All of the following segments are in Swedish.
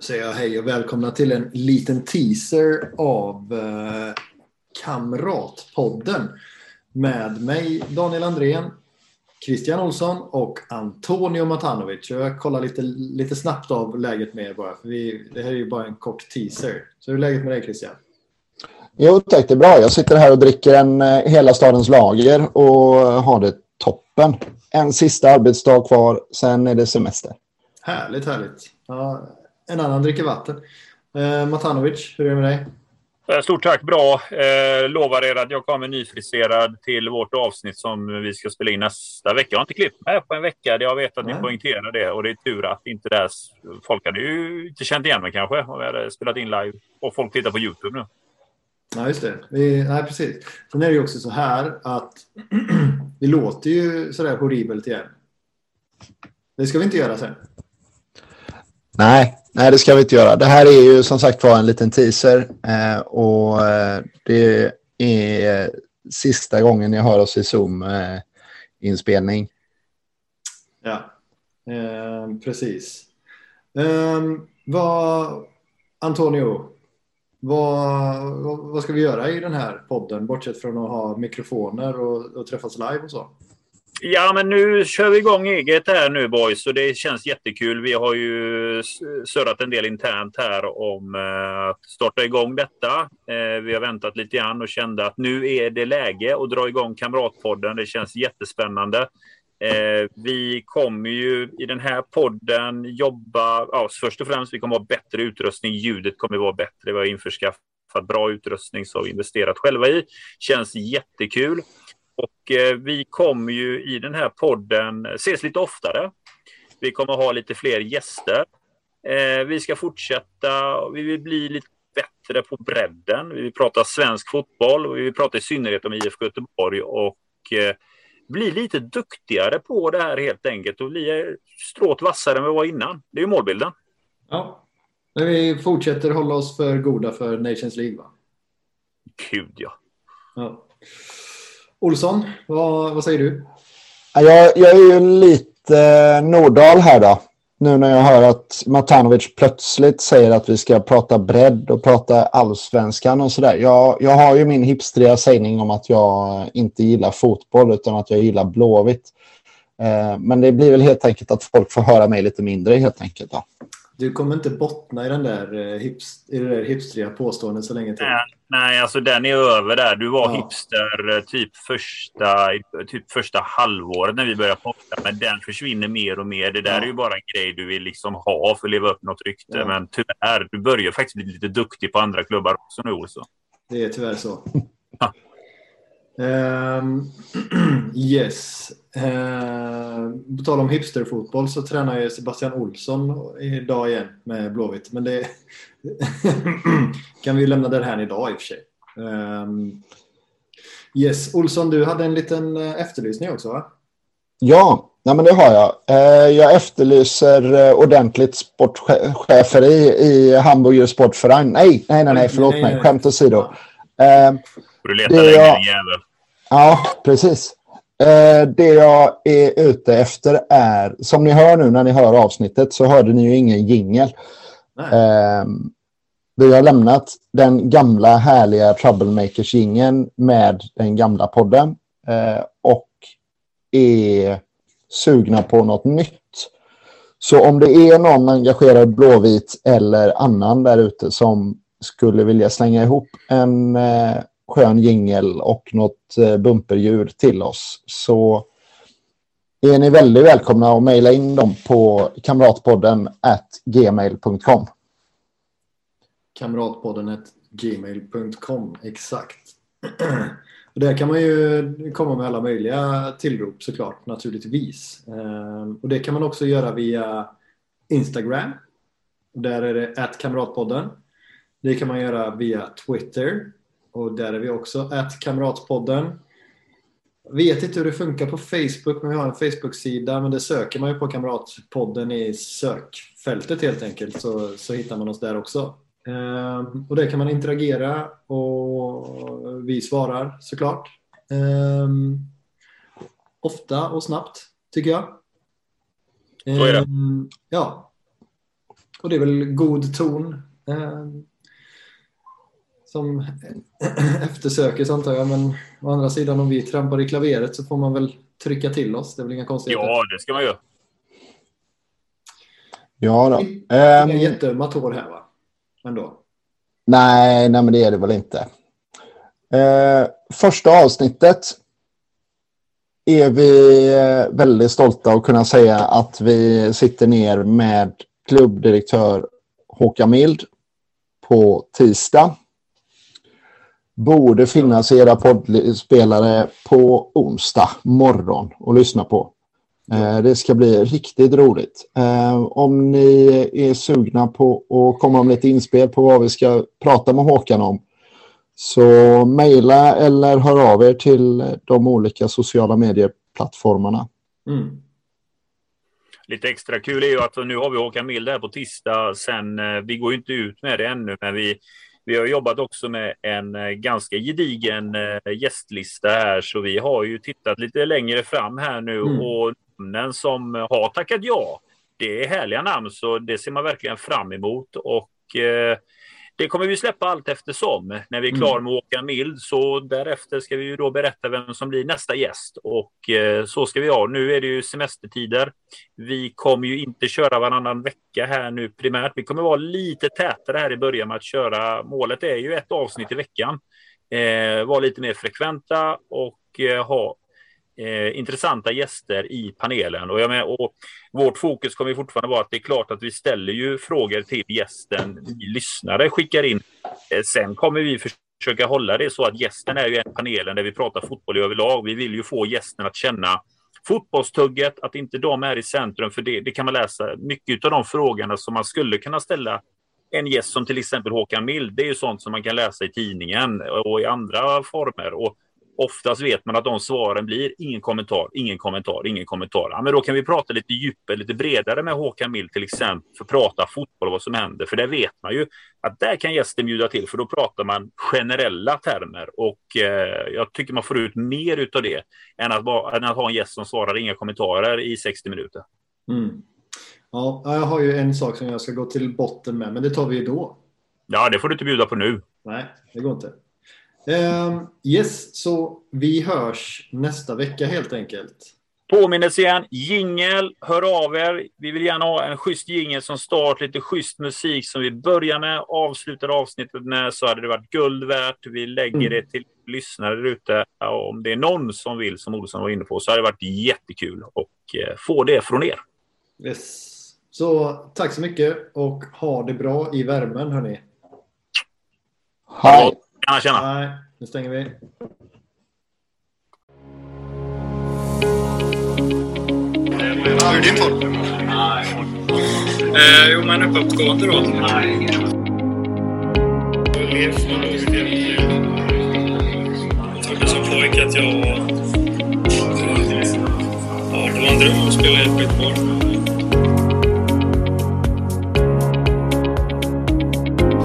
Säger jag hej och välkomna till en liten teaser av eh, Kamratpodden med mig Daniel Andrén, Christian Olsson och Antonio Matanovic. Jag kollar lite, lite snabbt av läget med er bara, för vi, det här är ju bara en kort teaser. Så hur är läget med dig Christian? Jo tack, det är bra. Jag sitter här och dricker en eh, Hela stadens lager och har det toppen. En sista arbetsdag kvar, sen är det semester. Härligt, härligt. Ja, en annan dricker vatten. Eh, Matanovic, hur är det med dig? Eh, stort tack, bra. Eh, lovar er att jag kommer nyfriserad till vårt avsnitt som vi ska spela in nästa vecka. Jag har inte klippt mig på en vecka. Jag vet att Nej. ni poängterar det och det är tur att inte det Folk hade ju inte känt igen mig kanske om jag hade spelat in live och folk tittar på Youtube nu. Ja, just det. Vi, nej, precis. Sen är det ju också så här att vi låter ju sådär horribelt igen. Det ska vi inte göra sen. Nej, nej, det ska vi inte göra. Det här är ju som sagt var en liten teaser eh, och eh, det är sista gången jag hör oss i Zoom-inspelning. Eh, ja, eh, precis. Eh, vad, Antonio, vad, vad, ska vi göra i den här podden bortsett från att ha mikrofoner och, och träffas live och så? Ja, men nu kör vi igång eget här nu boys och det känns jättekul. Vi har ju surrat en del internt här om eh, att starta igång detta. Eh, vi har väntat lite grann och kände att nu är det läge att dra igång Kamratpodden. Det känns jättespännande. Eh, vi kommer ju i den här podden jobba, ja, först och främst vi kommer ha bättre utrustning. Ljudet kommer vara bättre. Vi har införskaffat bra utrustning som vi investerat själva i. Känns jättekul. Och eh, vi kommer ju i den här podden ses lite oftare. Vi kommer ha lite fler gäster. Eh, vi ska fortsätta, vi vill bli lite bättre på bredden. Vi vill prata svensk fotboll och vi vill prata i synnerhet om IFK Göteborg och eh, bli lite duktigare på det här helt enkelt och bli stråt vassare än vi var innan. Det är ju målbilden. Ja, men vi fortsätter hålla oss för goda för Nations League va? Gud ja. ja. Olsson, vad, vad säger du? Jag, jag är ju lite eh, Nordahl här då. Nu när jag hör att Matanovic plötsligt säger att vi ska prata bredd och prata allsvenskan och sådär. Jag, jag har ju min hipstriga sägning om att jag inte gillar fotboll utan att jag gillar Blåvitt. Eh, men det blir väl helt enkelt att folk får höra mig lite mindre helt enkelt. Då. Du kommer inte bottna i, den där, eh, hips, i det där hipstriga påståendet så länge till. Nej, nej, alltså den är över där. Du var ja. hipster eh, typ första, typ första halvåret när vi började podda. Men den försvinner mer och mer. Det där ja. är ju bara en grej du vill liksom ha för att leva upp något rykte. Ja. Men tyvärr, du börjar faktiskt bli lite duktig på andra klubbar också nu, Olsson. Det är tyvärr så. Um, yes. Uh, på tal om hipsterfotboll så tränar ju Sebastian Olsson idag igen med Blåvitt. Men det kan vi lämna det här idag i och för sig. Um, yes, Olsson, du hade en liten eh, efterlysning också va? Ja, nej men det har jag. Uh, jag efterlyser uh, ordentligt sportcheferi i Hamburger Sportverein. Nej, nej, nej, nej förlåt nej, mig. Skämt åsido. Uh, du letar länge, jag... jävel. Ja, precis. Eh, det jag är ute efter är, som ni hör nu när ni hör avsnittet så hörde ni ju ingen jingel. Eh, vi har lämnat den gamla härliga troublemakers jingeln med den gamla podden eh, och är sugna på något nytt. Så om det är någon engagerad blåvit eller annan där ute som skulle vilja slänga ihop en eh, skön jingel och något eh, bumperljud till oss så är ni väldigt välkomna att mejla in dem på kamratpodden at gmail.com. Kamratpodden at gmail.com, exakt. Och där kan man ju komma med alla möjliga tillrop såklart, naturligtvis. Ehm, och det kan man också göra via Instagram. Där är det at kamratpodden. Det kan man göra via Twitter och där är vi också att Kamratpodden. Vet inte hur det funkar på Facebook, men vi har en Facebook-sida. Men det söker man ju på Kamratpodden i sökfältet helt enkelt, så, så hittar man oss där också. Ehm, och där kan man interagera och vi svarar såklart. Ehm, ofta och snabbt, tycker jag. Ehm, ja. Och det är väl god ton. Som eftersökes antar jag, men å andra sidan om vi trampar i klaveret så får man väl trycka till oss. Det är väl inga konstigheter. Ja, det ska man göra. Ja då. Inga Ehm, jätteömma tår här va? Ändå. nej, nej, men det är det väl inte. Eh, första avsnittet är vi eh, väldigt stolta att kunna säga att vi sitter ner med klubbdirektör Håkan Mild på tisdag. Borde finnas i era poddspelare på onsdag morgon och lyssna på. Eh, Det ska bli riktigt roligt. Eh, Om ni är sugna på att komma med lite inspel på vad vi ska prata med Håkan om så mejla eller hör av er till de olika sociala medieplattformarna. Mm. Lite extra kul är ju att nu har vi Håkan Mild här på tisdag. Sen, eh, vi går inte ut med det ännu, men vi, vi har jobbat också med en eh, ganska gedigen eh, gästlista här, så vi har ju tittat lite längre fram här nu Mm. och namnen som har tackat ja. Det är härliga namn, så det ser man verkligen fram emot och eh, det kommer vi släppa allt eftersom. När vi är klara med Håkan Mild så därefter ska vi ju då berätta vem som blir nästa gäst och eh, så ska vi ha. Nu är det ju semestertider. Vi kommer ju inte köra varannan vecka här nu primärt. Vi kommer vara lite tätare här i början med att köra. Målet är ju ett avsnitt i veckan. Eh, vara lite mer frekventa och eh, ha eh, intressanta gäster i panelen. Och, jag med, och vårt fokus kommer fortfarande vara att det är klart att vi ställer ju frågor till gästen. Vi lyssnare skickar in. Eh, sen kommer vi försöka hålla det så att gästen är ju en panelen där vi pratar fotboll i överlag. Vi vill ju få gästen att känna fotbollstugget, att inte de är i centrum. För det, det kan man läsa. Mycket av de frågorna som man skulle kunna ställa en gäst som till exempel Håkan Mild, det är ju sånt som man kan läsa i tidningen och i andra former. Och oftast vet man att de svaren blir ingen kommentar, ingen kommentar, ingen kommentar. Ja, men då kan vi prata lite djupare, lite bredare med Håkan Mild till exempel, för att prata fotboll och vad som händer. För där vet man ju att där kan gästen bjuda till, för då pratar man generella termer. Och eh, jag tycker man får ut mer utav det än att, bara, än att ha en gäst som svarar inga kommentarer i 60 minuter. Mm. Ja, jag har ju en sak som jag ska gå till botten med, men det tar vi ju då. Ja, det får du inte bjuda på nu. Nej, det går inte. Ehm, yes, så vi hörs nästa vecka helt enkelt. Påminnelse igen, jingel, hör av er. Vi vill gärna ha en schysst jingel som start, lite schysst musik som vi börjar med, avslutar avsnittet med, så hade det varit guld värt. Vi lägger Mm. det till lyssnare där ute. Om det är någon som vill, som Olsson var inne på, så hade det varit jättekul att eh, få det från er. Yes. Så tack så mycket och ha det bra i värmen hörni. Hej! Gärna känna. Nej, nu stänger vi. Hur är din podd? Eh, jo, men uppåtgående då. Nej. Jag trodde som pojke att jag var... Ja, det var en dröm att spela i ett skitboll.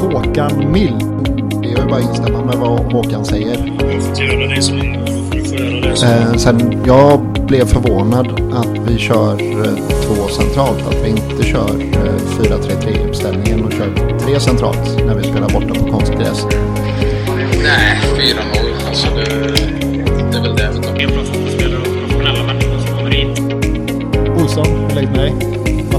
Håkan Mild. Bara instämma med vad Håkan säger. Jag har fått göra det som ingår. Du får göra det som... Eh, sen jag blev förvånad att vi kör eh, två centralt. Att vi inte kör eh, 4-3-3 uppställningen och kör tre centralt när vi spelar borta på konstgräs. Nej, 4-0. Alltså det, det är väl det vi tar. Mer professionella och professionella människor som kommer in. Olsson, hur läget med dig?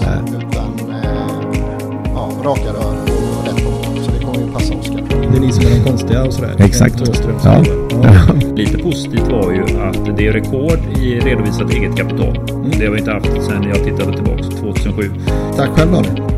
bakåt. Utan eh, ja, raka rör och rätt på. Så det kommer ju passa Oskar. det är ni som är de konstiga och sådär. Exakt. Åström, Ja. ja. Lite positivt var ju att det är rekord i redovisat eget kapital. Det har vi inte haft sedan jag tittade tillbaka 2007. Tack själv Daniel.